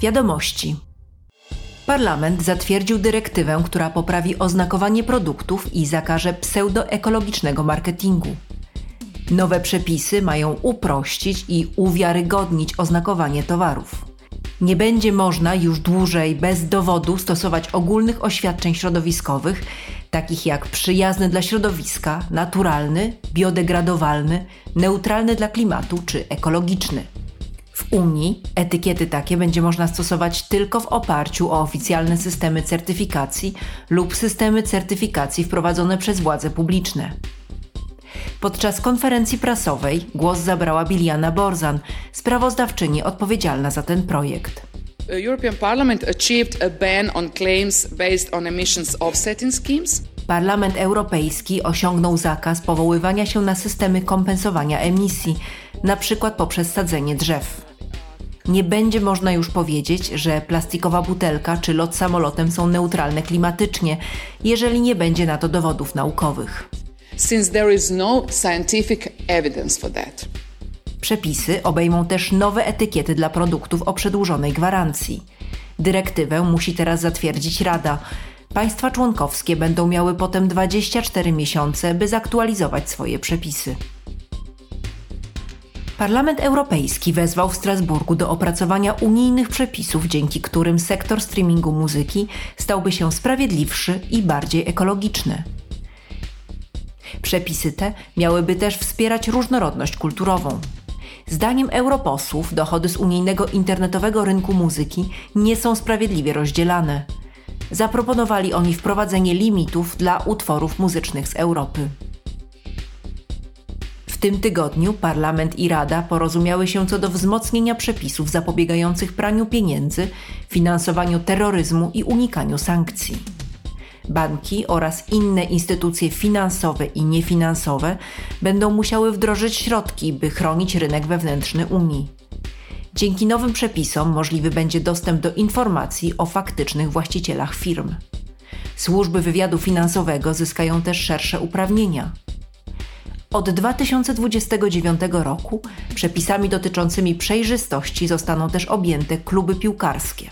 Wiadomości. Parlament zatwierdził dyrektywę, która poprawi oznakowanie produktów i zakaże pseudoekologicznego marketingu. Nowe przepisy mają uprościć i uwiarygodnić oznakowanie towarów. Nie będzie można już dłużej bez dowodu stosować ogólnych oświadczeń środowiskowych, takich jak przyjazny dla środowiska, naturalny, biodegradowalny, neutralny dla klimatu czy ekologiczny. W Unii etykiety takie będzie można stosować tylko w oparciu o oficjalne systemy certyfikacji lub systemy certyfikacji wprowadzone przez władze publiczne. Podczas konferencji prasowej głos zabrała Biliana Borzan, sprawozdawczyni odpowiedzialna za ten projekt. European Parliament achieved a ban on claims based on emissions offsetting schemes. Parlament Europejski osiągnął zakaz powoływania się na systemy kompensowania emisji, na przykład poprzez sadzenie drzew. Nie będzie można już powiedzieć, że plastikowa butelka czy lot samolotem są neutralne klimatycznie, jeżeli nie będzie na to dowodów naukowych. Since there is no scientific evidence for that. Przepisy obejmą też nowe etykiety dla produktów o przedłużonej gwarancji. Dyrektywę musi teraz zatwierdzić Rada. Państwa członkowskie będą miały potem 24 miesiące, by zaktualizować swoje przepisy. Parlament Europejski wezwał w Strasburgu do opracowania unijnych przepisów, dzięki którym sektor streamingu muzyki stałby się sprawiedliwszy i bardziej ekologiczny. Przepisy te miałyby też wspierać różnorodność kulturową. Zdaniem europosłów dochody z unijnego internetowego rynku muzyki nie są sprawiedliwie rozdzielane. Zaproponowali oni wprowadzenie limitów dla utworów muzycznych z Europy. W tym tygodniu Parlament i Rada porozumiały się co do wzmocnienia przepisów zapobiegających praniu pieniędzy, finansowaniu terroryzmu i unikaniu sankcji. Banki oraz inne instytucje finansowe i niefinansowe będą musiały wdrożyć środki, by chronić rynek wewnętrzny Unii. Dzięki nowym przepisom możliwy będzie dostęp do informacji o faktycznych właścicielach firm. Służby wywiadu finansowego zyskają też szersze uprawnienia. Od 2029 roku przepisami dotyczącymi przejrzystości zostaną też objęte kluby piłkarskie.